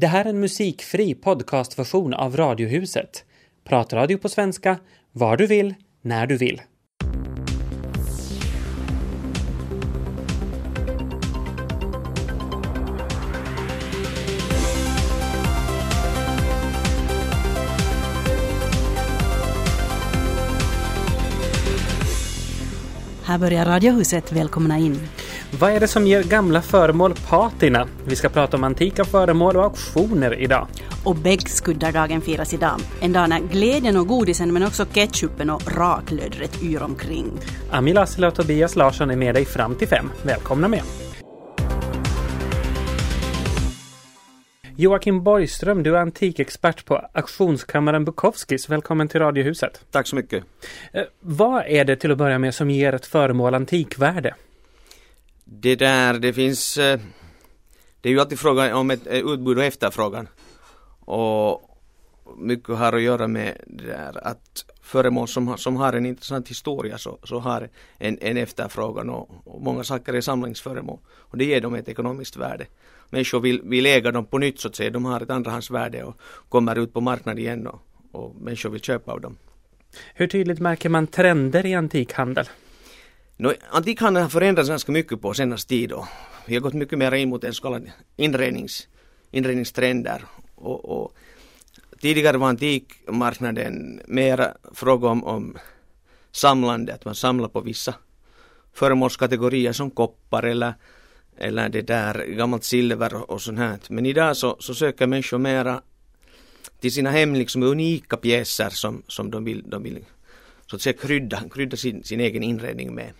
Det här är en musikfri podcastversion av Radiohuset. Pratradio på svenska, var du vill, när du vill. Här börjar Radiohuset. Välkomna in. Vad är det som ger gamla föremål patina? Vi ska prata om antika föremål och auktioner idag. Och Bäggskuddardagen firas idag. En dag när glädjen och godisen men också ketchupen och raklödret yr omkring. Ami Lassila och Tobias Larsson är med dig fram till fem. Välkomna med! Joakim Borgström, du är antikexpert på auktionskammaren Bukowskis. Välkommen till Radiohuset. Tack så mycket. Eh, vad är det till att börja med som ger ett föremål antikvärde? Det där, det finns eh, Det är ju alltid frågan om ett eh, utbud och efterfrågan. Och mycket har att göra med det där att föremål som, som har en intressant historia så, så har en, en efterfrågan och, och många saker är samlingsföremål. Och det ger dem ett ekonomiskt värde. Människor vill, vill äga dem på nytt så att säga. De har ett andrahandsvärde och kommer ut på marknaden igen och, och människor vill köpa av dem. Hur tydligt märker man trender i antikhandel? No, antikhandeln har förändrats ganska mycket på senaste tid och vi har gått mycket mer in mot en så kallad inrednings, inredningstrender. Och, och tidigare var antikmarknaden mer fråga om, om samlande, att man samlar på vissa föremålskategorier som koppar eller, eller det där gammalt silver och sånt här. Men idag så, så söker människor mera till sina hem liksom unika pjäser som, som de vill, de vill så att säga krydda, krydda sin, sin egen inredning med.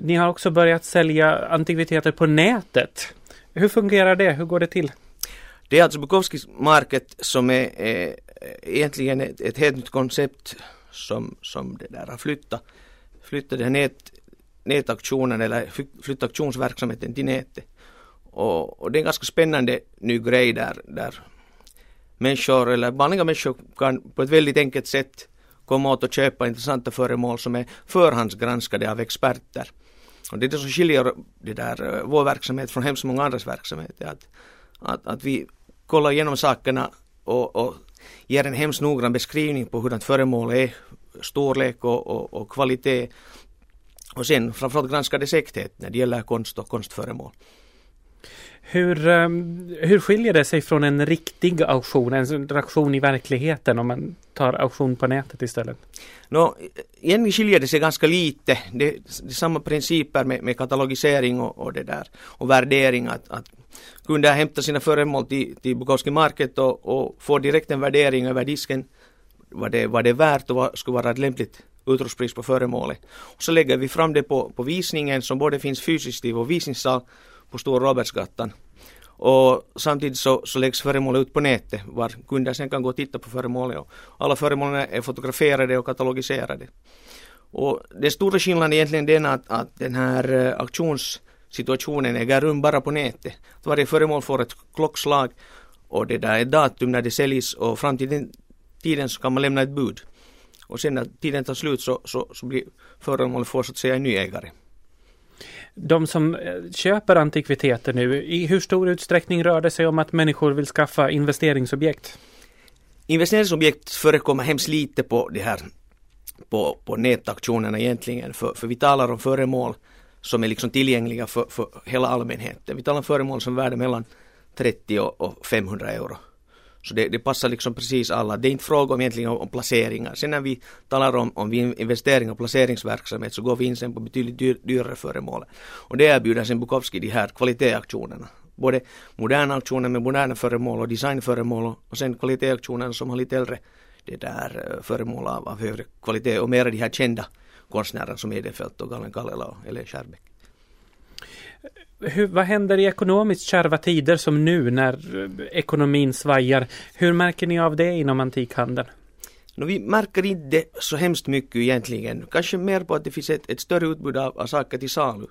Ni har också börjat sälja antikviteter på nätet. Hur fungerar det? Hur går det till? Det är alltså Bukowskis Market som är, eh, egentligen ett, ett helt nytt koncept som, som det där har flyttat, flyttat den nät, nätaktionen eller flyttat auktionsverksamheten till nätet. Och, och, det är en ganska spännande ny grej där, där människor eller vanliga människor kan på ett väldigt enkelt sätt komma åt och köpa intressanta föremål som är förhandsgranskade av experter. Och det är det som skiljer det där, eh, vår verksamhet från hemskt många andras verksamhet. Att, att, att vi kollar igenom sakerna och, och ger en hemskt noggrann beskrivning på hurdant föremål är, storlek och, och, och kvalitet. Och sen framförallt granskar det säkerhet när det gäller konst och konstföremål. Hur, eh, hur skiljer det sig från en riktig auktion, en auktion i verkligheten om man tar auktion på nätet istället? No, egentligen skiljer det sig ganska lite. Det, det är samma principer med, med katalogisering och, och, det där och värdering att, att kunder hämtar sina föremål till, till Bukowski Market och, och får direkt en värdering över disken vad det, vad det är värt och vad skulle vara ett lämpligt utropspris på föremålet. Och så lägger vi fram det på, på visningen som både finns fysiskt i vår visningssal på Stora Robertsgatan. Och samtidigt så, så läggs föremålet ut på nätet var kunder sen kan gå och titta på föremålet. Och alla föremålen är fotograferade och katalogiserade. Och den stora skillnaden är egentligen den att, att den här eh, auktionssituationen äger rum bara på nätet. Att varje föremål får ett klockslag och det där är datum när det säljs och fram till den tiden så kan man lämna ett bud. Och sen när tiden tar slut så, så, så blir föremålet får så att säga en ny ägare de som eh, köper antikviteter nu, i hur stor utsträckning rör det sig om att människor vill skaffa investeringsobjekt? Investeringsobjekt förekommer hemskt lite på det här på, på nätauktionerna egentligen, för, för vi talar om föremål som är liksom tillgängliga för, för hela allmänheten. Vi talar om föremål som är värda mellan 30 och 500 euro. Så det, det, passar liksom precis alla. Det är inte fråga om egentligen om, placeringar. Sen när vi talar om, om investering och placeringsverksamhet så går vi in sen på betydligt dyr, dyrare föremål. Och det erbjuder sen Bukowski de här kvalitetsaktionerna. Både moderna auktioner med moderna föremål och designföremål och sen kvalitetsaktionerna som har lite äldre det där eh, föremål av, av högre kvalitet och mera de här kända konstnärerna som Edenfelt och Galen Kallela och Ellen Skärbeck hur, vad händer i ekonomiskt kärva tider som nu när eh, ekonomin svajar? Hur märker ni av det inom antikhandeln? No, vi märker inte så hemskt mycket egentligen. Kanske mer på att det finns ett, ett större utbud av, av saker till salu.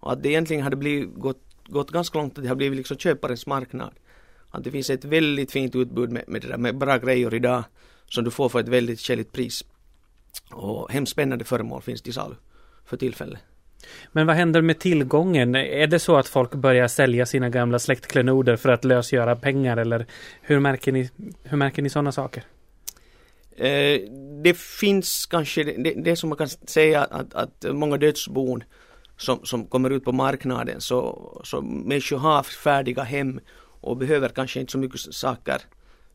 Och att det egentligen hade blivit, gått, gått ganska långt att det har blivit liksom köparens marknad. Att det finns ett väldigt fint utbud med, med, det där, med bra grejer idag som du får för ett väldigt skäligt pris. Och hemskt spännande föremål finns till salu för tillfället. Men vad händer med tillgången? Är det så att folk börjar sälja sina gamla släktklenoder för att lösgöra pengar eller hur märker ni, hur märker ni sådana saker? Eh, det finns kanske, det, det som man kan säga att, att många dödsbon som, som kommer ut på marknaden så, så människor har färdiga hem och behöver kanske inte så mycket saker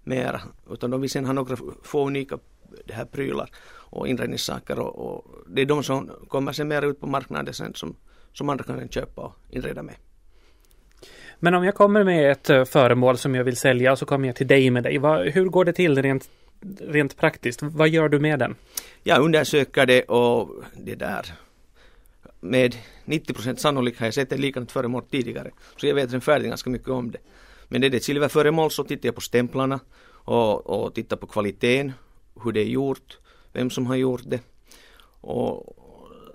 mera utan de vill sen ha några få unika det här prylar och inredningssaker och, och, det är de som kommer sen mer ut på marknaden sen som, som andra kan köpa och inreda med. Men om jag kommer med ett eh, föremål som jag vill sälja så kommer jag till dig med dig. Vad, hur går det till rent, rent praktiskt? Vad gör du med den? Jag undersöker det och det där med 90 sannolikhet har jag sett ett likadant föremål tidigare. Så jag vet färdigt ganska mycket om det. Men det är det ett silverföremål så tittar jag på stämplarna och, och tittar på kvaliteten, hur det är gjort, vem som har gjort det. Och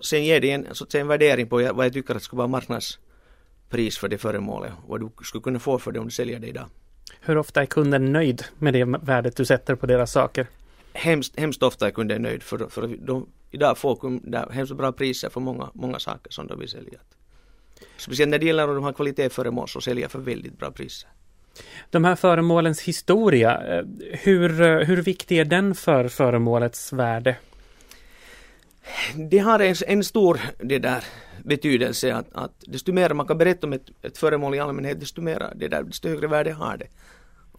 sen ger det en, så att säga, en värdering på vad jag tycker att ska vara marknadspris för det föremålet. Vad du skulle kunna få för det om du säljer det idag. Hur ofta är kunden nöjd med det värdet du sätter på deras saker? Hemskt, hemskt ofta är kunden nöjd för, för de, idag får kunder hemskt bra priser för många, många saker som de vill sälja. Speciellt när det gäller de har kvalitetsföremål så säljer för väldigt bra priser. De här föremålens historia, eh, hur, eh, hur viktig är den för föremålets värde? Det har en, en stor det där, betydelse att, att desto mer man kan berätta om ett, ett föremål i allmänhet desto, mer, det där, desto högre värde har det.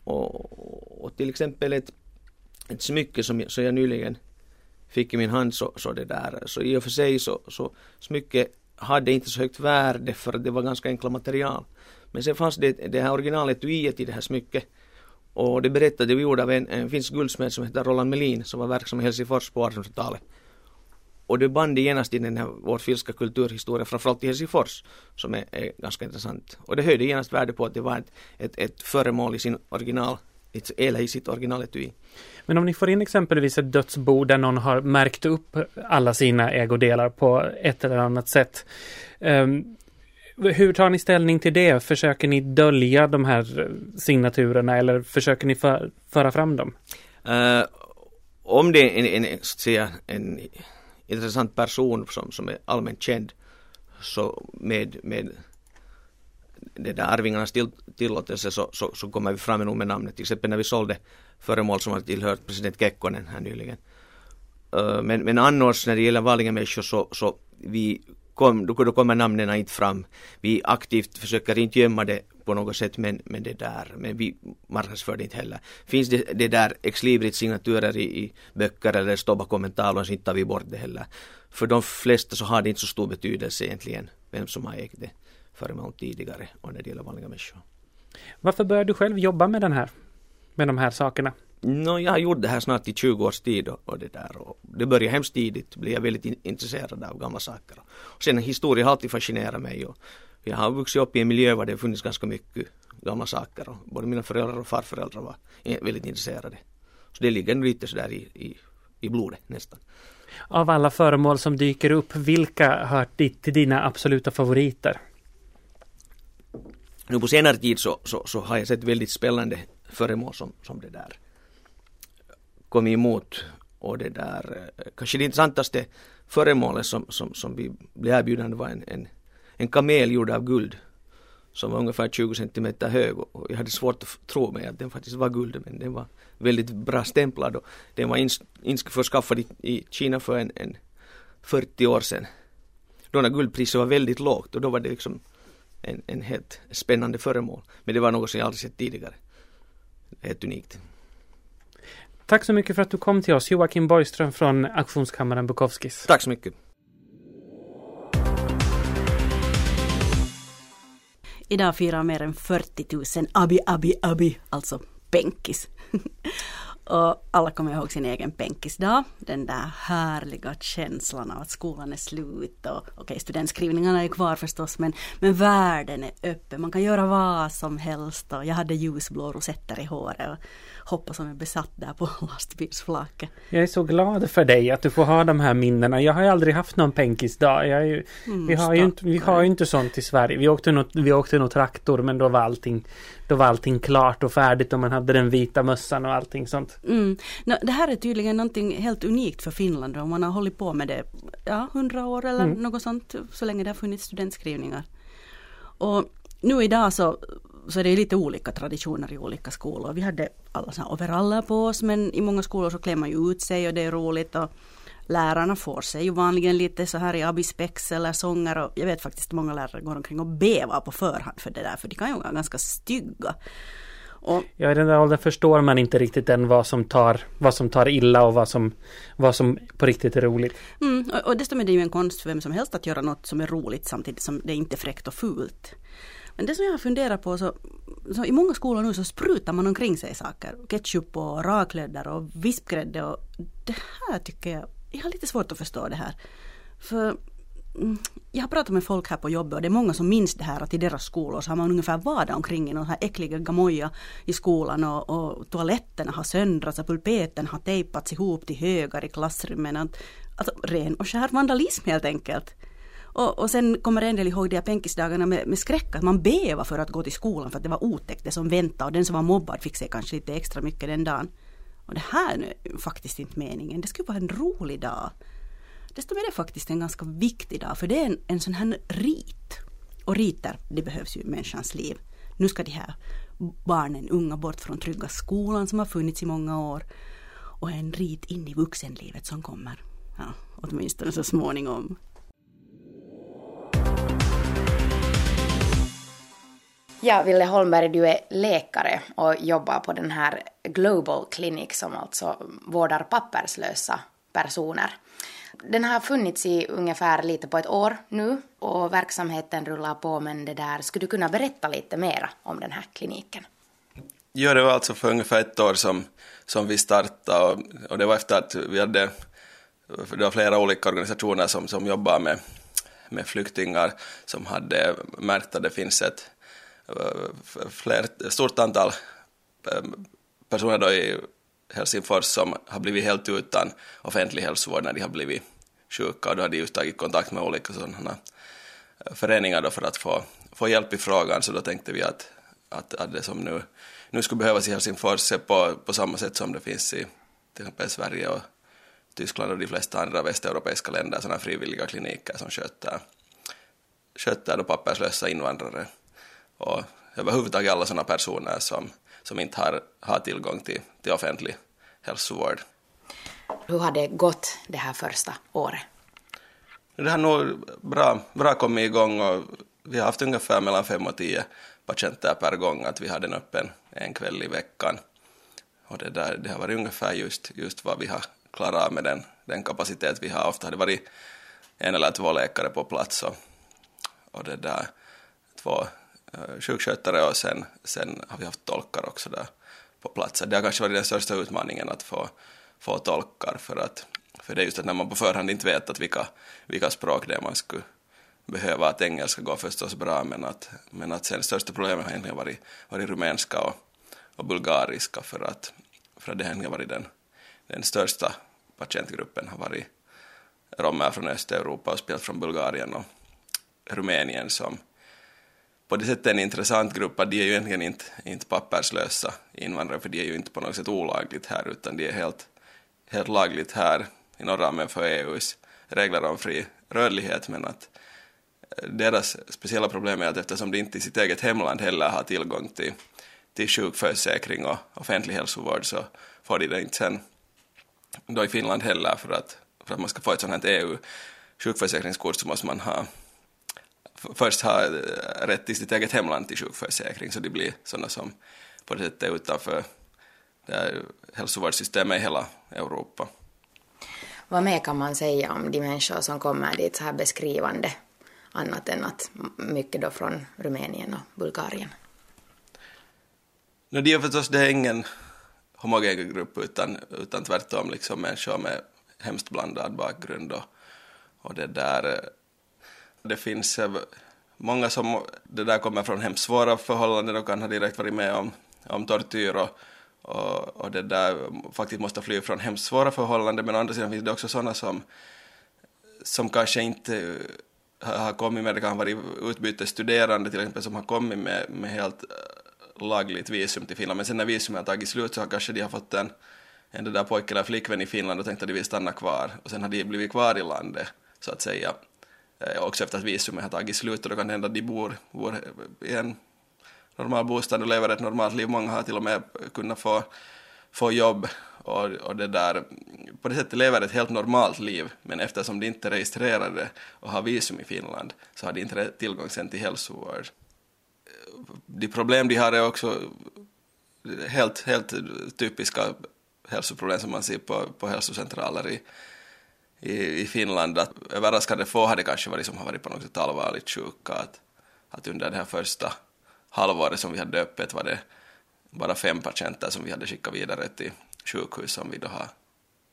Och, och till exempel ett, ett smycke som, som jag nyligen fick i min hand så, så det där, så i och för sig så, så smycket hade inte så högt värde för att det var ganska enkla material. Men sen fanns det det här originalet i det här smycket. Och det berättade vi gjorde av en, en finsk guldsmed som heter Roland Melin som var verksam i Helsingfors på 1800-talet. Och det band genast in den här vår finska kulturhistoria, framförallt i Helsingfors, som är, är, ganska intressant. Och det höjde genast värde på att det var ett, ett, ett föremål i sin original, eller i sitt originaletui. Men om ni får in exempelvis ett dödsbo där någon har märkt upp alla sina ägodelar på ett eller annat sätt. Um, hur tar ni ställning till det? Försöker ni dölja de här signaturerna eller försöker ni för, föra fram dem? Uh, om det är en, en, så att säga, en intressant person som, som är allmänt känd så med, med det där arvingarnas till, tillåtelse så, så, så kommer vi fram med namnet. Till exempel när vi sålde föremål som har tillhört president Kekkonen här nyligen. Uh, men, men annars när det gäller vanliga människor så, så vi kom, då, då kommer namnen inte fram. Vi aktivt försöker inte gömma det på något sätt men, men det där, men vi marknadsför det inte heller. Finns det, det där exlibrit signaturer i, i böcker eller står bakom en tavla så inte tar vi bort det heller. För de flesta så har det inte så stor betydelse egentligen vem som har ägt det föremål tidigare och när det gäller vanliga människor. Varför började du själv jobba med den här, med de här sakerna? No, jag har gjort det här snart i 20 års tid och, och det där och det började hemskt tidigt, blev jag väldigt in, intresserad av gamla saker. Och sen historia har alltid fascinerat mig och jag har vuxit upp i en miljö där det funnits ganska mycket gamla saker och både mina föräldrar och farföräldrar var väldigt intresserade. Så det ligger lite sådär i, i, i blodet nästan. Av alla föremål som dyker upp, vilka hör till dina absoluta favoriter? Nu på senare tid så, så, så har jag sett väldigt spännande föremål som, som det där kom emot och det där eh, kanske det intressantaste föremålet som, som, som vi blev erbjudande var en, en, en kamel gjord av guld som var ungefär 20 centimeter hög och jag hade svårt att tro mig att den faktiskt var guld men den var väldigt bra stämplad och den var ins, införskaffad i, i Kina för en, en 40 år sedan. Då när guldpriset var väldigt lågt och då var det liksom en, en helt spännande föremål. Men det var något som jag aldrig sett tidigare. Helt unikt. Tack så mycket för att du kom till oss, Joakim Borgström från Auktionskammaren Bukowskis. Tack så mycket. Idag firar mer än 40 000 Abi Abi Abi, alltså Benkis. Och alla kommer ihåg sin egen penkisdag. Den där härliga känslan av att skolan är slut och okej, okay, studentskrivningarna är kvar förstås men, men världen är öppen. Man kan göra vad som helst och jag hade ljusblå rosetter i håret och hoppade som en besatt där på lastbilsflaket. Jag är så glad för dig att du får ha de här minnena. Jag har ju aldrig haft någon penkisdag. Jag ju, mm, vi, har ju inte, vi har ju inte sånt i Sverige. Vi åkte nog, vi åkte nog traktor men då var allting då var allting klart och färdigt och man hade den vita mössan och allting sånt. Mm. No, det här är tydligen någonting helt unikt för Finland och man har hållit på med det ja, hundra år eller mm. något sånt så länge det har funnits studentskrivningar. Och nu idag så, så är det lite olika traditioner i olika skolor. Vi hade alla såna overaller på oss men i många skolor så klär man ju ut sig och det är roligt. Och lärarna får sig ju vanligen lite så här i abispex eller sånger och jag vet faktiskt att många lärare går omkring och bevar på förhand för det där för de kan ju vara ganska stygga. Och, ja, i den där åldern förstår man inte riktigt än vad som tar, vad som tar illa och vad som, vad som på riktigt är roligt. Mm, och, och dessutom är det ju en konst för vem som helst att göra något som är roligt samtidigt som det inte är fräckt och fult. Men det som jag har funderat på så, så i många skolor nu så sprutar man omkring sig saker. Ketchup och raklödder och vispgrädde och det här tycker jag, jag har lite svårt att förstå det här. För mm, jag har pratat med folk här på jobbet och det är många som minns det här att i deras skolor så har man ungefär vadat omkring i någon här äckliga gamoja i skolan och, och toaletterna har söndrats och pulpeten har tejpats ihop till högar i klassrummen. Alltså ren och skär vandalism helt enkelt. Och, och sen kommer en del ihåg de här penkisdagarna med, med skräck, att man bevade för att gå till skolan för att det var otäckt det som väntade och den som var mobbad fick sig kanske lite extra mycket den dagen. Och det här är faktiskt inte meningen, det skulle vara en rolig dag desto mer är det faktiskt en ganska viktig dag för det är en, en sån här rit. Och riter, det behövs ju i människans liv. Nu ska de här barnen, unga, bort från trygga skolan som har funnits i många år. Och en rit in i vuxenlivet som kommer. Ja, åtminstone så småningom. Ja, Ville Holmberg, du är läkare och jobbar på den här Global Clinic som alltså vårdar papperslösa personer. Den har funnits i ungefär lite på ett år nu och verksamheten rullar på men det där, skulle du kunna berätta lite mera om den här kliniken? Ja, det var alltså för ungefär ett år som, som vi startade och, och det var efter att vi hade, det var flera olika organisationer som, som jobbar med, med flyktingar som hade märkt att det finns ett fler, stort antal ehm, personer då i Helsingfors som har blivit helt utan offentlig hälsovård när de har blivit sjuka. Och då har de just tagit kontakt med olika sådana eh, föreningar då för att få, få hjälp i frågan. Så då tänkte vi att, att, att det som nu, nu skulle behövas i Helsingfors är på, på samma sätt som det finns i till exempel Sverige och Tyskland och de flesta andra västeuropeiska länder sådana frivilliga kliniker som sköter, sköter då papperslösa invandrare och överhuvudtaget alla sådana personer som, som inte har, har tillgång till, till offentlig hälsovård. Hur har det gått det här första året? Det har nog bra, bra kommit igång och vi har haft ungefär mellan fem och tio patienter per gång, att vi har den öppen en kväll i veckan. Och det, där, det har varit ungefär just, just vad vi har klarat med den, den kapacitet vi har. Ofta har det varit en eller två läkare på plats och, och det där, två Eh, sjukskötare och sen, sen har vi haft tolkar också där på plats. Det har kanske varit den största utmaningen att få få tolkar för att för det är just att när man på förhand inte vet att vilka, vilka språk det är man skulle behöva, att engelska går förstås bra men att, men att sen största problemet har egentligen varit, varit rumänska och, och bulgariska för att, för att det har egentligen varit den, den största patientgruppen har varit romer från Östeuropa och spelat från Bulgarien och Rumänien som på det sättet en intressant grupp att de är ju egentligen inte, inte papperslösa invandrare för de är ju inte på något sätt olagligt här utan de är helt helt lagligt här inom ramen för EUs regler om fri rörlighet. Men att eh, deras speciella problem är att eftersom de inte i sitt eget hemland heller har tillgång till, till sjukförsäkring och offentlig hälsovård så får de det inte sen då i Finland heller för att, för att man ska få ett sånt här EU sjukförsäkringskort så måste man ha först ha eh, rätt till sitt eget hemland till sjukförsäkring så de blir sådana som på det sättet utanför det är hälsovårdssystemet i hela Europa. Vad mer kan man säga om de människor som kommer dit så här beskrivande, annat än att mycket då från Rumänien och Bulgarien? No, det är förstås det är ingen homogen grupp utan, utan tvärtom liksom människor med hemskt blandad bakgrund och, och det där det finns eh, många som det där kommer från hemskt svåra förhållanden och kan ha direkt varit med om, om tortyr och, och, och det där faktiskt måste fly från hemskt svåra förhållanden. Men å andra sidan finns det också sådana som, som kanske inte eh, har kommit med, det kan ha varit utbytesstuderande till exempel som har kommit med, med helt eh, lagligt visum till Finland. Men sen när visumet har tagit slut så har kanske de har fått en, en där pojke eller flickvän i Finland och tänkte att de vill stanna kvar. Och sen har de blivit kvar i landet så att säga. Eh, också efter att visumet har tagit slut och då kan det hända att de bor, bor i en normal bostad och lever ett normalt liv. Många har till och med kunnat få, få jobb och, och det där, på det sättet lever ett helt normalt liv men eftersom de inte är registrerade och har visum i Finland så har de inte tillgång sen till hälsovård. De problem de har är också helt, helt typiska hälsoproblem som man ser på, på hälsocentraler i, i, i Finland. Att överraskande få hade kanske varit som har varit på något sätt allvarligt sjuka. Att, att under det här första halvåret som vi hade öppet var det bara fem patienter som vi hade skickat vidare till sjukhus som vi då har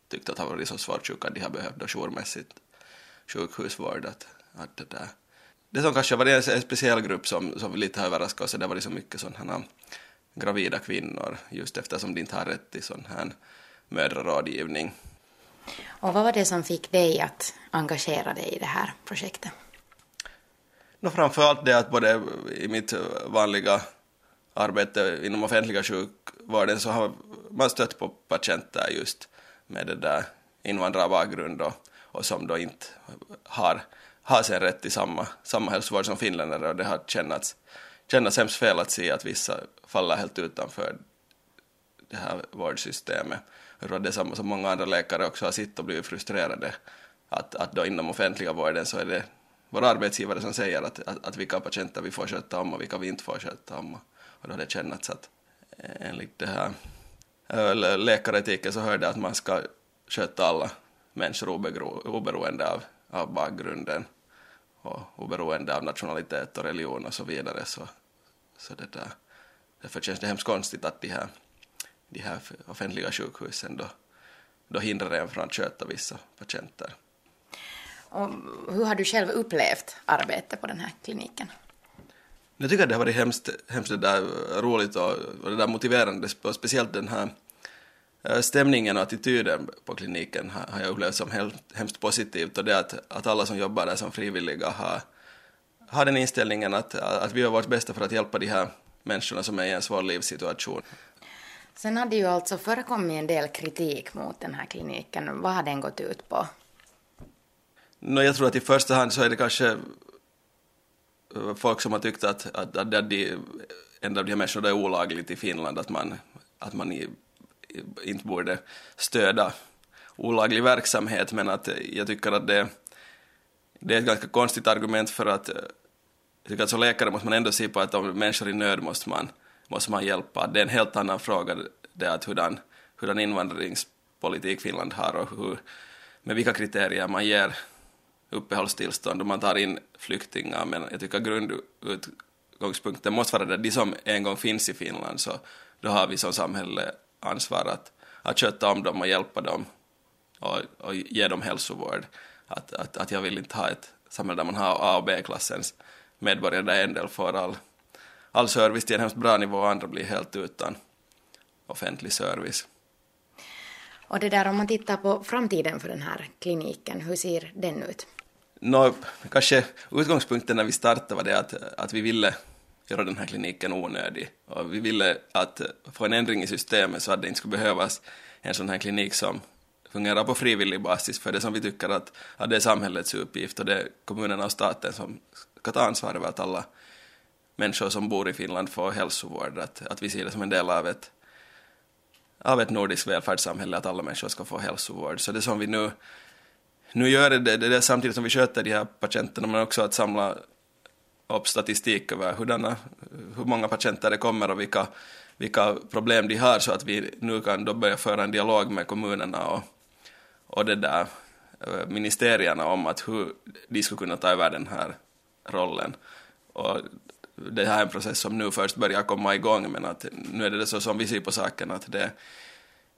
tyckt att har varit så svårt sjuka att de har behövt jourmässigt sjukhusvård. Att, att det, där. det som kanske var en, en speciell grupp som, som lite har överraskat oss, det var så mycket sådana gravida kvinnor just eftersom de inte har rätt till sån här mödrarådgivning. Och vad var det som fick dig att engagera dig i det här projektet? No, framför allt det att både i mitt vanliga arbete inom offentliga sjukvården så har man stött på patienter just med det där invandrarbakgrund och, och som då inte har, har sin rätt i samma, samma hälsovård som finländare och det har kännats, kännats hemskt fel att se att vissa faller helt utanför det här vårdsystemet tror att det är samma som många andra läkare också har sitt och blivit frustrerade att, att då inom offentliga vården så är det vår arbetsgivare som säger att, att, att vilka patienter vi får sköta om och vilka vi inte får sköta om. Och då har det kännats att eh, enligt det här eh, läkaretiken så hörde att man ska sköta alla människor oberoende av, av bakgrunden och oberoende av nationalitet och religion och så vidare. Så, så det där, därför känns det hemskt konstigt att de här, de här offentliga sjukhusen då, då hindrar en från att sköta vissa patienter. Och hur har du själv upplevt arbetet på den här kliniken? Jag tycker att det har varit hemskt, hemskt det där roligt och, och det där motiverande, speciellt den här eh, stämningen och attityden på kliniken har, har jag upplevt som helt, hemskt positivt och det att, att alla som jobbar där som frivilliga har, har den inställningen att, att vi gör vårt bästa för att hjälpa de här människorna som är i en svår livssituation. Sen hade ju alltså förekommit en del kritik mot den här kliniken. Vad har den gått ut på? No, jag tror att i första hand så är det kanske eh, folk som har tyckt att, att, att, att de, en av de här människorna är olagligt i Finland, att man, att man i, inte borde stödja olaglig verksamhet, men att eh, jag tycker att det, det är ett ganska konstigt argument för att eh, jag tycker att som läkare måste man ändå se på att om människor är i nöd måste man, måste man hjälpa. Det är en helt annan fråga, det att hurdan, hurdan invandringspolitik Finland har och hur, med vilka kriterier man ger uppehållstillstånd och man tar in flyktingar, men jag tycker grundutgångspunkten måste vara det, de som en gång finns i Finland, så då har vi som samhälle ansvar att, att sköta om dem och hjälpa dem och, och ge dem hälsovård. Att, att, att jag vill inte ha ett samhälle där man har A och B-klassens medborgare där en del får all, all service till en hemskt bra nivå och andra blir helt utan offentlig service. Och det där om man tittar på framtiden för den här kliniken, hur ser den ut? No, kanske utgångspunkten när vi startade var det att, att vi ville göra den här kliniken onödig. Och vi ville att få en ändring i systemet så att det inte skulle behövas en sån här klinik som fungerar på frivillig basis för det som vi tycker att, att det är samhällets uppgift och det är kommunerna och staten som ska ta ansvar över att alla människor som bor i Finland får hälsovård, att, att vi ser det som en del av ett, av ett nordiskt välfärdssamhälle att alla människor ska få hälsovård. Så det som vi nu nu gör det det, det samtidigt som vi sköter de här patienterna, men också att samla upp statistik över hurdana, hur många patienter det kommer och vilka, vilka problem de har så att vi nu kan då börja föra en dialog med kommunerna och, och det där eh, ministerierna om att hur de skulle kunna ta över den här rollen. Och det här är en process som nu först börjar komma igång men att nu är det så som vi ser på saken att det,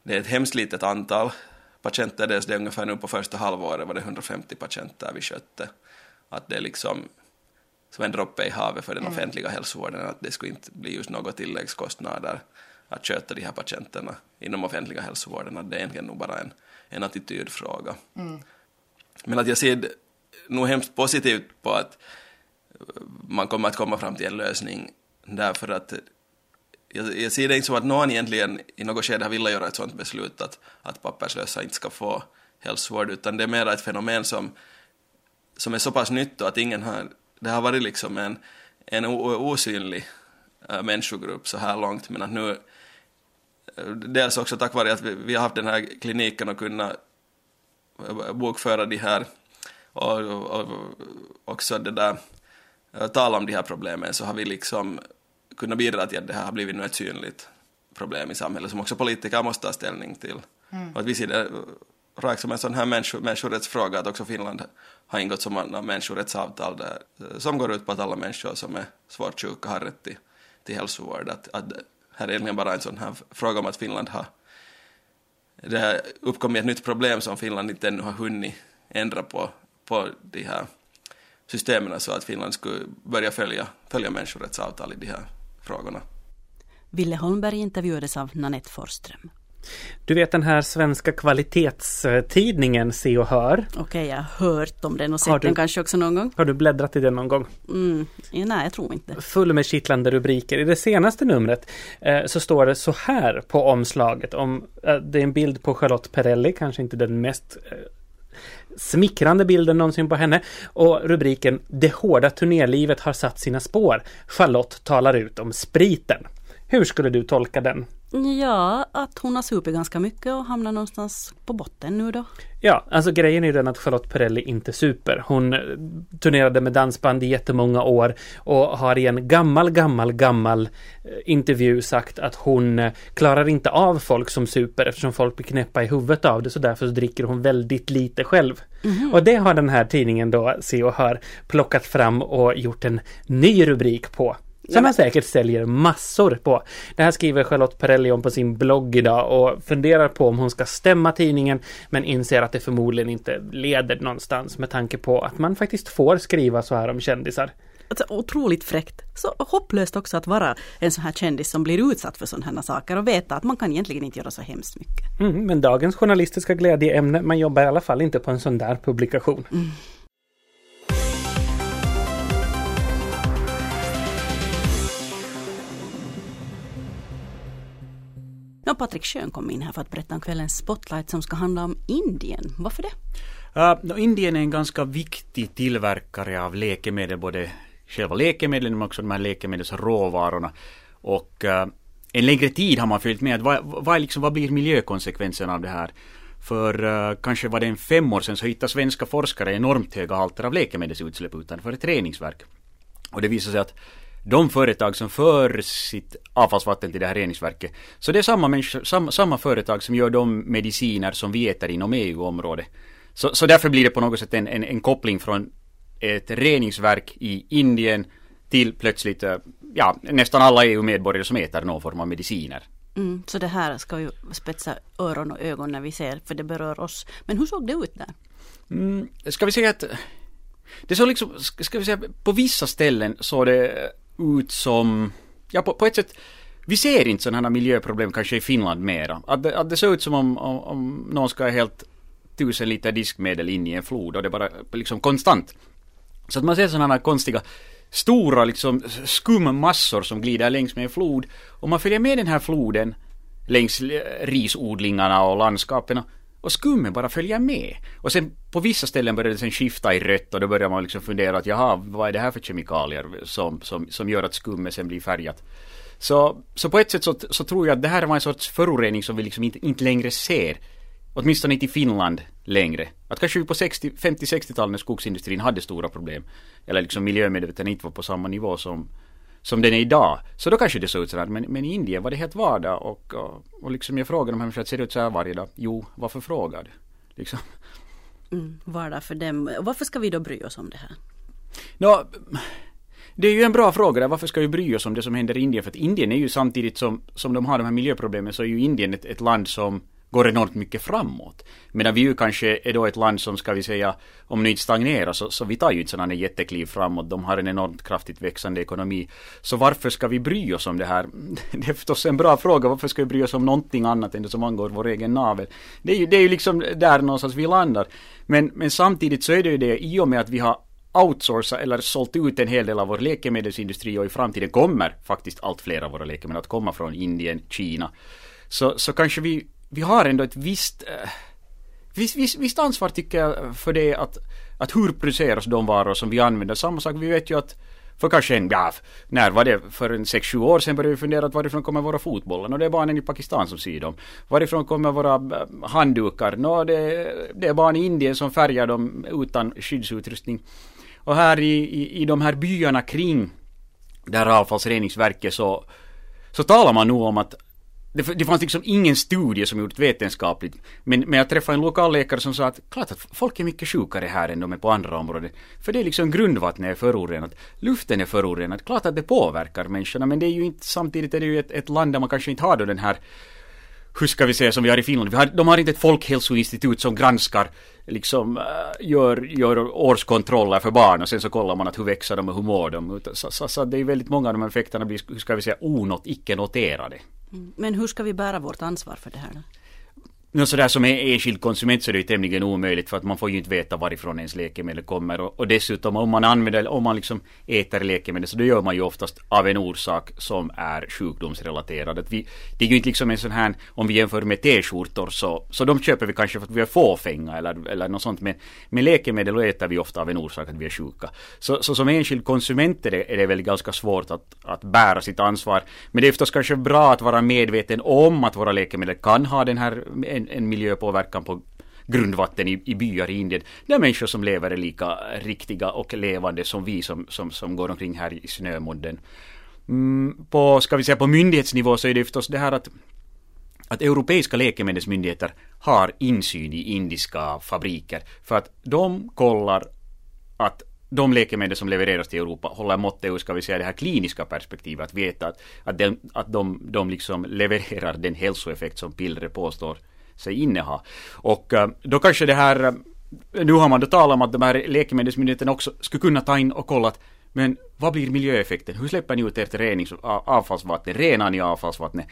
det är ett hemskt litet antal patienter, dels det är ungefär nu på första halvåret var det 150 patienter vi skötte. Att det är liksom som en droppe i havet för den mm. offentliga hälsovården, att det skulle inte bli just några tilläggskostnader att sköta de här patienterna inom offentliga hälsovården, att det är egentligen nog bara en, en attitydfråga. Mm. Men att jag ser nog hemskt positivt på att man kommer att komma fram till en lösning därför att jag, jag ser det inte som att någon egentligen i något skede har velat göra ett sådant beslut att, att papperslösa inte ska få hälsovård, utan det är mer ett fenomen som, som är så pass nytt att ingen har, det har varit liksom en, en osynlig äh, människogrupp så här långt, men att nu dels också tack vare att vi, vi har haft den här kliniken och kunnat bokföra de här och, och, och också det där tala om de här problemen så har vi liksom kunnat bidra till att det här har blivit nu ett synligt problem i samhället som också politiker måste ta ställning till. Mm. Och att vi ser det rakt som en sån här människo, människorättsfråga att också Finland har ingått en människorättsavtal där, som går ut på att alla människor som är svårt sjuka har rätt till, till hälsovård. Att, att här är egentligen bara en sån här fråga om att Finland har det har uppkommit ett nytt problem som Finland inte ännu har hunnit ändra på, på de här systemen så att Finland skulle börja följa, följa människorättsavtal i de här frågorna. Ville Holmberg intervjuades av Nanette Forsström. Du vet den här svenska kvalitetstidningen Se och Hör? Okej, okay, jag har hört om den och sett du, den kanske också någon gång. Har du bläddrat i den någon gång? Mm, nej, jag tror inte. Full med kittlande rubriker. I det senaste numret eh, så står det så här på omslaget. Om, eh, det är en bild på Charlotte Perrelli, kanske inte den mest eh, smickrande bilden någonsin på henne och rubriken Det hårda turnélivet har satt sina spår. Charlotte talar ut om spriten. Hur skulle du tolka den? Ja, att hon har supit ganska mycket och hamnar någonstans på botten nu då. Ja, alltså grejen är ju den att Charlotte Perrelli inte super. Hon eh, turnerade med dansband i jättemånga år och har i en gammal, gammal, gammal eh, intervju sagt att hon eh, klarar inte av folk som super eftersom folk blir knäppa i huvudet av det så därför så dricker hon väldigt lite själv. Mm -hmm. Och det har den här tidningen då, Se och Hör, plockat fram och gjort en ny rubrik på. Som man säkert säljer massor på. Det här skriver Charlotte Perrelli om på sin blogg idag och funderar på om hon ska stämma tidningen men inser att det förmodligen inte leder någonstans med tanke på att man faktiskt får skriva så här om kändisar. Alltså, otroligt fräckt. Så hopplöst också att vara en sån här kändis som blir utsatt för sådana här saker och veta att man kan egentligen inte göra så hemskt mycket. Mm, men dagens journalistiska glädjeämne, man jobbar i alla fall inte på en sån där publikation. Mm. Ja, Patrik Schön kom in här för att berätta om kvällens spotlight som ska handla om Indien. Varför det? Uh, Indien är en ganska viktig tillverkare av läkemedel, både själva läkemedlen men också de här läkemedelsråvarorna. Och uh, en längre tid har man följt med att vad, vad, liksom, vad blir miljökonsekvenserna av det här? För uh, kanske var det en fem år sedan så hittade svenska forskare enormt höga halter av läkemedelsutsläpp utanför ett reningsverk. Och det visade sig att de företag som för sitt avfallsvatten till det här reningsverket. Så det är samma, människor, samma, samma företag som gör de mediciner som vi äter inom EU-området. Så, så därför blir det på något sätt en, en, en koppling från ett reningsverk i Indien till plötsligt eh, ja, nästan alla EU-medborgare som äter någon form av mediciner. Mm, så det här ska vi spetsa öron och ögon när vi ser, för det berör oss. Men hur såg det ut där? Mm, ska vi säga att det såg liksom, ska vi säga, på vissa ställen såg det ut som, ja på, på ett sätt, vi ser inte sådana här miljöproblem kanske i Finland mera. Att det, att det ser ut som om, om, om någon ska ha helt tusen liter diskmedel in i en flod och det är bara liksom konstant. Så att man ser sådana här konstiga stora liksom skummassor som glider längs med en flod. Och man följer med den här floden längs risodlingarna och landskapen och skummet bara följer med. Och sen på vissa ställen börjar det sen skifta i rött och då börjar man liksom fundera att jaha, vad är det här för kemikalier som, som, som gör att skummet sen blir färgat. Så, så på ett sätt så, så tror jag att det här var en sorts förorening som vi liksom inte, inte längre ser. Åtminstone inte i Finland längre. Att kanske på 50-60-talet när skogsindustrin hade stora problem. Eller liksom miljömedvetenheten inte var på samma nivå som, som den är idag. Så då kanske det såg ut sådär. Men, men i Indien var det helt vardag och, och, och liksom jag frågade de här människorna, ser det ut så här varje dag? Jo, varför frågar du? Liksom. Mm, vardag för dem. Varför ska vi då bry oss om det här? Nå, det är ju en bra fråga där. Varför ska vi bry oss om det som händer i Indien? För att Indien är ju samtidigt som, som de har de här miljöproblemen så är ju Indien ett, ett land som går enormt mycket framåt. Medan vi ju kanske är då ett land som ska vi säga, om nu inte stagnerar så, så vi tar ju inte sådana jättekliv framåt. De har en enormt kraftigt växande ekonomi. Så varför ska vi bry oss om det här? Det är förstås en bra fråga. Varför ska vi bry oss om någonting annat än det som angår vår egen navel? Det är ju, det är ju liksom där någonstans vi landar. Men, men samtidigt så är det ju det, i och med att vi har outsourcat eller sålt ut en hel del av vår läkemedelsindustri och i framtiden kommer faktiskt allt fler av våra läkemedel att komma från Indien, Kina. Så, så kanske vi, vi har ändå ett visst, eh, visst, visst, visst ansvar tycker jag för det att, att hur produceras de varor som vi använder. Samma sak, vi vet ju att för kanske en, ja, när var det? För en 6-7 år sedan började vi fundera att varifrån kommer våra fotbollar? Och det är barnen i Pakistan som syr dem. Varifrån kommer våra eh, handdukar? Nå, det, det är barn i Indien som färgar dem utan skyddsutrustning. Och här i, i, i de här byarna kring där avfallsreningsverket så, så talar man nog om att det, det fanns liksom ingen studie som gjort vetenskapligt. Men, men jag träffade en lokal läkare som sa att klart att folk är mycket sjukare här än de är på andra områden. För det är liksom grundvattnet är förorenat, luften är förorenad. Klart att det påverkar människorna men det är ju inte samtidigt är det ju ett, ett land där man kanske inte har då den här hur ska vi säga som vi har i Finland, vi har, de har inte ett folkhälsoinstitut som granskar, liksom eh, gör, gör årskontroller för barn och sen så kollar man att hur växer de och hur mår de. Så, så, så det är väldigt många av de här effekterna blir, hur ska vi säga, onot, icke noterade. Mm. Men hur ska vi bära vårt ansvar för det här då? No, sådär som är enskild konsument så är det ju tämligen omöjligt för att man får ju inte veta varifrån ens läkemedel kommer och, och dessutom om man använder, om man liksom äter läkemedel så då gör man ju oftast av en orsak som är sjukdomsrelaterad. Att vi, det är ju inte liksom en sån här, om vi jämför med t-skjortor så, så de köper vi kanske för att vi är fåfänga eller, eller något sånt men med läkemedel äter vi ofta av en orsak att vi är sjuka. Så, så som enskild konsument är det, är det väl ganska svårt att, att bära sitt ansvar. Men det är förstås kanske bra att vara medveten om att våra läkemedel kan ha den här en, en miljöpåverkan på grundvatten i, i byar i Indien. Där människor som lever är lika riktiga och levande som vi som, som, som går omkring här i snömodden. Mm, på, ska vi säga på myndighetsnivå så är det förstås det här att att europeiska läkemedelsmyndigheter har insyn i indiska fabriker för att de kollar att de läkemedel som levereras till Europa håller måttet ur, ska vi säga, det här kliniska perspektivet. Att veta att, att, de, att de, de liksom levererar den hälsoeffekt som pillret påstår sig inneha. Och eh, då kanske det här, eh, nu har man då talat om att de här läkemedelsmyndigheterna också skulle kunna ta in och kolla att men vad blir miljöeffekten? Hur släpper ni ut ert renings avfallsvatten? Renar ni avfallsvattnet?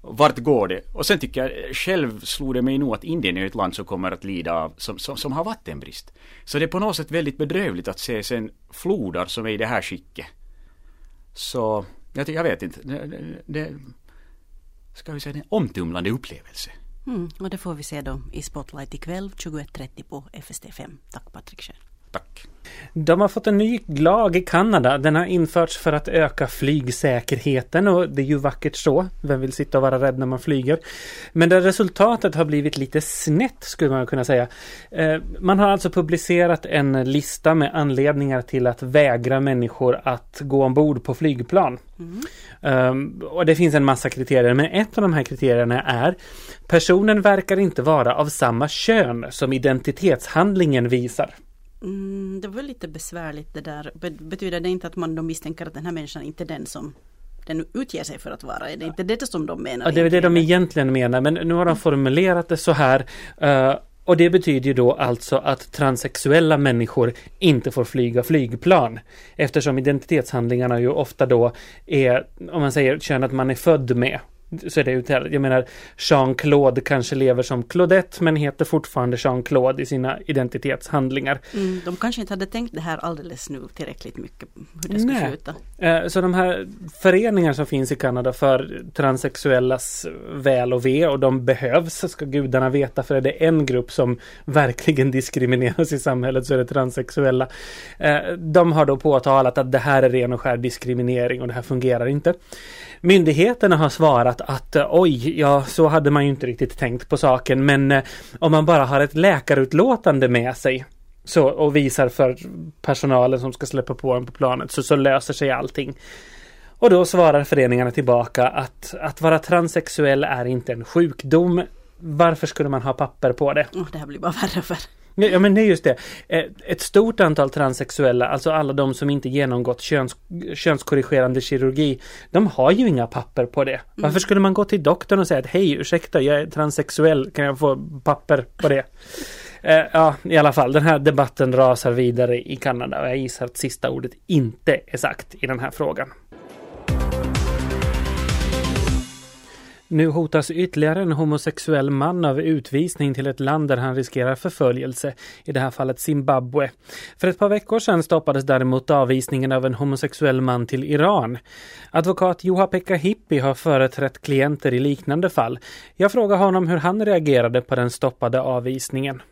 Vart går det? Och sen tycker jag, eh, själv slog det mig nog att Indien är ett land som kommer att lida av, som, som, som har vattenbrist. Så det är på något sätt väldigt bedrövligt att se sen flodar som är i det här skicket. Så, jag, jag vet inte. Det, det, det, ska vi säga, det är en omtumlande upplevelse. Mm, och det får vi se då i Spotlight ikväll 21.30 på FST5. Tack Patrik Schön. Tack. De har fått en ny lag i Kanada. Den har införts för att öka flygsäkerheten och det är ju vackert så. Vem vill sitta och vara rädd när man flyger? Men det resultatet har blivit lite snett skulle man kunna säga. Eh, man har alltså publicerat en lista med anledningar till att vägra människor att gå ombord på flygplan. Mm. Um, och det finns en massa kriterier, men ett av de här kriterierna är Personen verkar inte vara av samma kön som identitetshandlingen visar. Mm, det var lite besvärligt det där. Betyder det inte att man då misstänker att den här människan inte är den som den utger sig för att vara? Är det inte det som de menar? Ja, det är det de egentligen menar, men nu har de formulerat det så här. Uh, och det betyder ju då alltså att transsexuella människor inte får flyga flygplan. Eftersom identitetshandlingarna ju ofta då är, om man säger könet man är född med så är det uttalat. Jag menar Jean-Claude kanske lever som Claudette men heter fortfarande Jean-Claude i sina identitetshandlingar. Mm, de kanske inte hade tänkt det här alldeles nu tillräckligt mycket hur det ska skjuta. Eh, så de här föreningar som finns i Kanada för transsexuellas väl och ve och de behövs ska gudarna veta för är det en grupp som verkligen diskrimineras i samhället så är det transsexuella. Eh, de har då påtalat att det här är ren och skär diskriminering och det här fungerar inte. Myndigheterna har svarat att att oj, ja så hade man ju inte riktigt tänkt på saken men eh, om man bara har ett läkarutlåtande med sig så, och visar för personalen som ska släppa på en på planet så, så löser sig allting. Och då svarar föreningarna tillbaka att att vara transsexuell är inte en sjukdom. Varför skulle man ha papper på det? Oh, det här blir bara värre och värre. Ja men det är just det. Eh, ett stort antal transsexuella, alltså alla de som inte genomgått köns, könskorrigerande kirurgi, de har ju inga papper på det. Mm. Varför skulle man gå till doktorn och säga att hej ursäkta jag är transsexuell, kan jag få papper på det? Eh, ja, i alla fall, den här debatten rasar vidare i Kanada och jag gissar att sista ordet inte är sagt i den här frågan. Nu hotas ytterligare en homosexuell man av utvisning till ett land där han riskerar förföljelse, i det här fallet Zimbabwe. För ett par veckor sedan stoppades däremot avvisningen av en homosexuell man till Iran. Advokat Juha-Pekka Hippi har företrätt klienter i liknande fall. Jag frågar honom hur han reagerade på den stoppade avvisningen.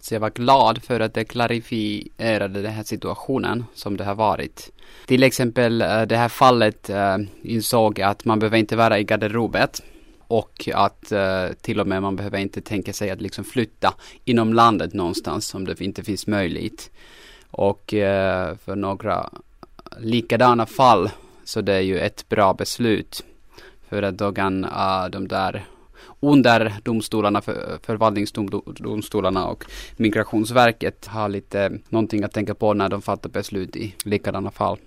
Så jag var glad för att det klarifierade den här situationen som det har varit. Till exempel eh, det här fallet eh, insåg att man behöver inte vara i garderobet och att eh, till och med man behöver inte tänka sig att liksom flytta inom landet någonstans om det inte finns möjligt. Och eh, för några likadana fall så det är ju ett bra beslut. För att då kan eh, de där under domstolarna, för, förvaltningsdomstolarna och Migrationsverket har lite någonting att tänka på när de fattar beslut i likadana fall.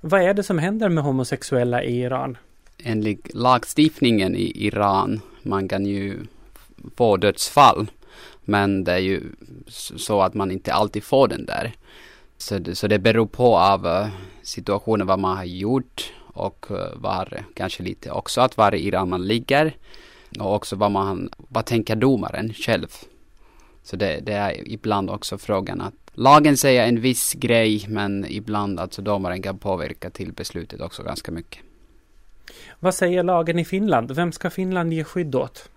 Vad är det som händer med homosexuella i Iran? Enligt lagstiftningen i Iran, man kan ju få dödsfall. Men det är ju så att man inte alltid får den där. Så det, så det beror på av eh, situationen vad man har gjort och eh, var kanske lite också att var i Iran man ligger. Och också vad man, vad tänker domaren själv? Så det, det är ibland också frågan att lagen säger en viss grej men ibland alltså domaren kan påverka till beslutet också ganska mycket. Vad säger lagen i Finland? Vem ska Finland ge skydd åt?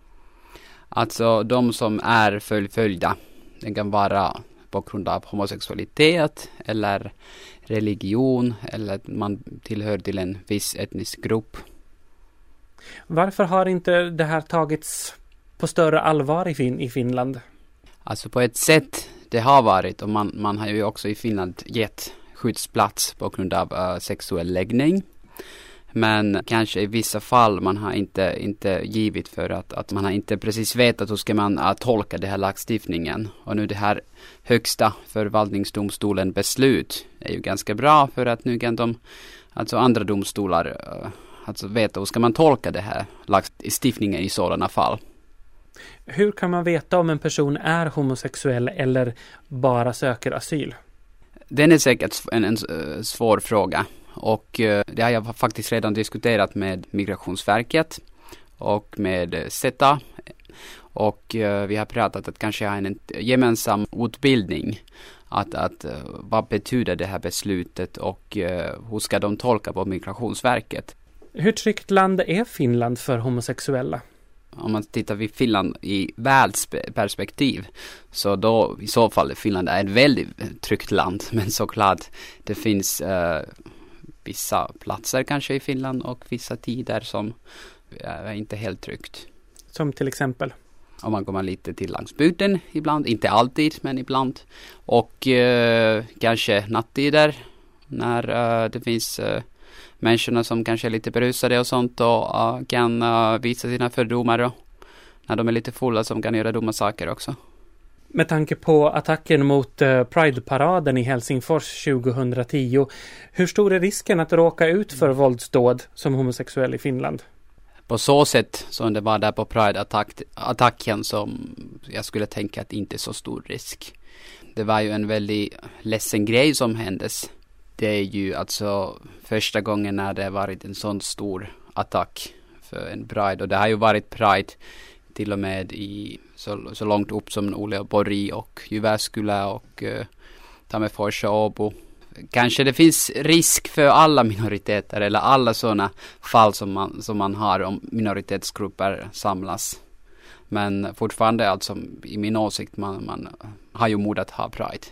Alltså de som är förföljda. Det kan vara på grund av homosexualitet eller religion eller att man tillhör till en viss etnisk grupp. Varför har inte det här tagits på större allvar i, fin i Finland? Alltså på ett sätt det har varit och man, man har ju också i Finland gett skyddsplats på grund av uh, sexuell läggning. Men kanske i vissa fall man har inte, inte givit för att, att man har inte precis vetat hur ska man uh, tolka den här lagstiftningen. Och nu det här högsta förvaltningsdomstolen beslut är ju ganska bra för att nu kan de, alltså andra domstolar uh, alltså veta hur ska man tolka det här lagstiftningen i sådana fall. Hur kan man veta om en person är homosexuell eller bara söker asyl? Den är säkert en, en svår fråga och uh, det har jag faktiskt redan diskuterat med Migrationsverket och med SETA och uh, vi har pratat att kanske ha en gemensam utbildning att, att vad betyder det här beslutet och hur ska de tolka på Migrationsverket? Hur tryggt land är Finland för homosexuella? Om man tittar vid Finland i världsperspektiv så då i så fall Finland är ett väldigt tryggt land men såklart det finns uh, vissa platser kanske i Finland och vissa tider som är inte helt tryggt. Som till exempel? Om man kommer lite till landsbygden ibland, inte alltid men ibland. Och uh, kanske nattider när uh, det finns människorna som kanske är lite berusade och sånt och uh, kan uh, visa sina fördomar och när de är lite fulla som kan göra dumma saker också. Med tanke på attacken mot eh, Pride-paraden i Helsingfors 2010, hur stor är risken att råka ut för våldsdåd som homosexuell i Finland? På så sätt som det var där på Pride-attacken som jag skulle tänka att det inte är så stor risk. Det var ju en väldigt ledsen grej som händes det är ju alltså första gången när det varit en sån stor attack för en Pride. Och det har ju varit Pride till och med i så, så långt upp som Uleåborg och Jyväskylä och uh, Tammerfors och Åbo. Kanske det finns risk för alla minoriteter eller alla sådana fall som man, som man har om minoritetsgrupper samlas. Men fortfarande alltså i min åsikt man, man har ju mod att ha Pride.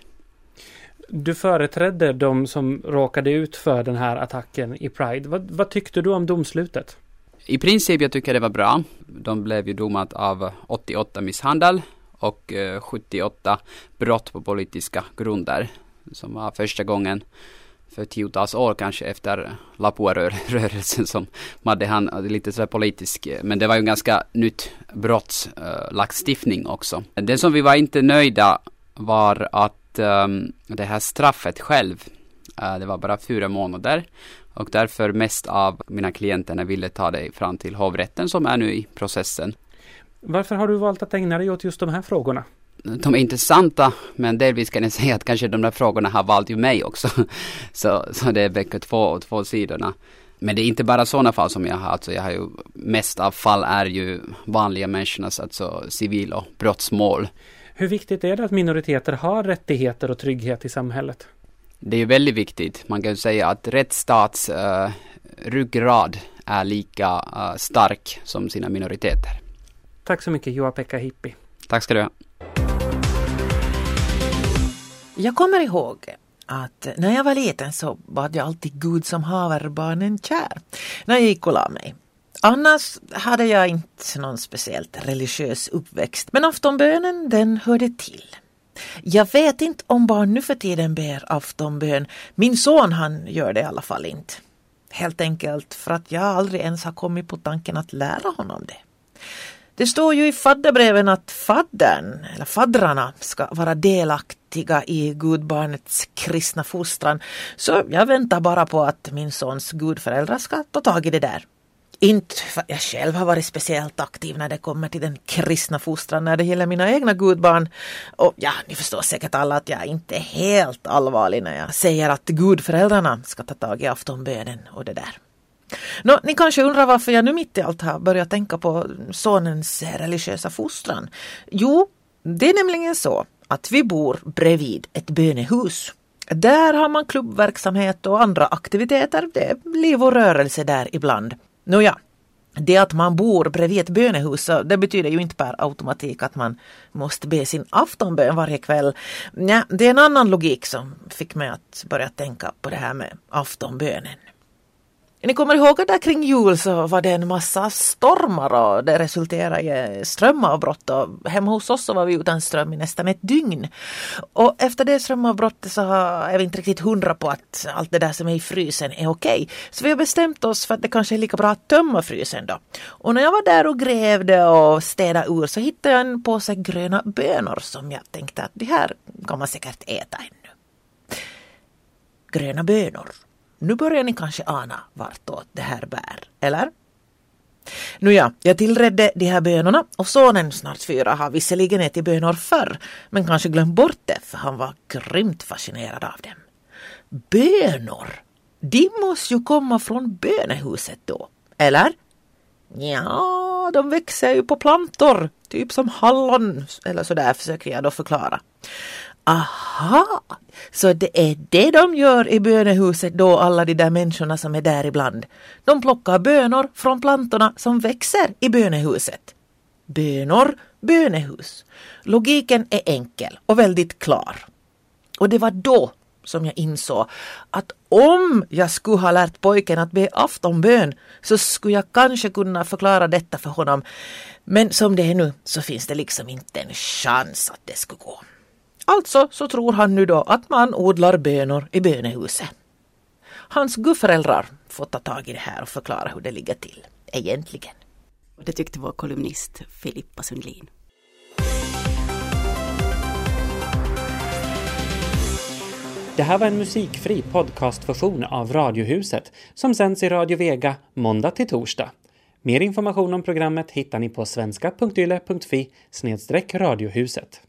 Du företrädde de som råkade ut för den här attacken i Pride. Vad, vad tyckte du om domslutet? I princip jag tycker det var bra. De blev ju domat av 88 misshandel och eh, 78 brott på politiska grunder. Som var första gången för tiotals år kanske efter Lapua-rörelsen som hade han lite sådär politisk, eh, men det var ju en ganska nytt brottslagstiftning också. Det som vi var inte nöjda var att um, det här straffet själv, uh, det var bara fyra månader. Och därför mest av mina klienter ville ta det fram till hovrätten som är nu i processen. Varför har du valt att ägna dig åt just de här frågorna? De är intressanta, men delvis kan jag säga att kanske de där frågorna har valt ju mig också. så, så det väcker två, två sidorna. Men det är inte bara sådana fall som jag har, alltså jag har ju mest av fall är ju vanliga människornas, alltså civil och brottsmål. Hur viktigt är det att minoriteter har rättigheter och trygghet i samhället? Det är ju väldigt viktigt. Man kan ju säga att rättsstats uh, ryggrad är lika uh, stark som sina minoriteter. Tack så mycket Juha-Pekka Hippi. Tack ska du ha. Jag kommer ihåg att när jag var liten så bad jag alltid Gud som haver barnen kär när jag gick och la mig. Annars hade jag inte någon speciellt religiös uppväxt men aftonbönen den hörde till. Jag vet inte om barn nu för tiden ber aftonbön. Min son han gör det i alla fall inte. Helt enkelt för att jag aldrig ens har kommit på tanken att lära honom det. Det står ju i fadderbreven att faddern, eller faddrarna, ska vara delaktiga i gudbarnets kristna fostran. Så jag väntar bara på att min sons gudföräldrar ska ta tag i det där. Inte för att jag själv har varit speciellt aktiv när det kommer till den kristna fostran när det gäller mina egna gudbarn. Och ja, ni förstår säkert alla att jag inte är helt allvarlig när jag säger att gudföräldrarna ska ta tag i aftonbönen och det där. Nå, ni kanske undrar varför jag nu mitt i allt har börjat tänka på sonens religiösa fostran. Jo, det är nämligen så att vi bor bredvid ett bönehus. Där har man klubbverksamhet och andra aktiviteter. Det är liv och rörelse där ibland. Nåja, det att man bor bredvid ett bönehus, det betyder ju inte per automatik att man måste be sin aftonbön varje kväll. Nej, det är en annan logik som fick mig att börja tänka på det här med aftonbönen. Ni kommer ihåg att där kring jul så var det en massa stormar och det resulterade i strömavbrott och hemma hos oss så var vi utan ström i nästan ett dygn. Och efter det strömavbrottet så är vi inte riktigt hundra på att allt det där som är i frysen är okej. Okay. Så vi har bestämt oss för att det kanske är lika bra att tömma frysen då. Och när jag var där och grävde och städade ur så hittade jag en påse gröna bönor som jag tänkte att det här kan man säkert äta ännu. Gröna bönor nu börjar ni kanske ana vartåt det här bär, eller? Nåja, jag tillredde de här bönorna och sonen, snart fyra, har visserligen ätit bönor förr men kanske glömt bort det för han var grymt fascinerad av dem. Bönor! De måste ju komma från bönehuset då, eller? Ja, de växer ju på plantor, typ som hallon eller sådär försöker jag då förklara. Aha, så det är det de gör i bönehuset då, alla de där människorna som är där ibland. De plockar bönor från plantorna som växer i bönehuset. Bönor, bönehus. Logiken är enkel och väldigt klar. Och det var då som jag insåg att om jag skulle ha lärt pojken att be aftonbön så skulle jag kanske kunna förklara detta för honom. Men som det är nu så finns det liksom inte en chans att det skulle gå. Alltså så tror han nu då att man odlar bönor i bönehuset. Hans gudföräldrar får ta tag i det här och förklara hur det ligger till egentligen. Och det tyckte vår kolumnist Filippa Sundlin. Det här var en musikfri podcastversion av Radiohuset som sänds i Radio Vega måndag till torsdag. Mer information om programmet hittar ni på svenska.yle.fi radiohuset.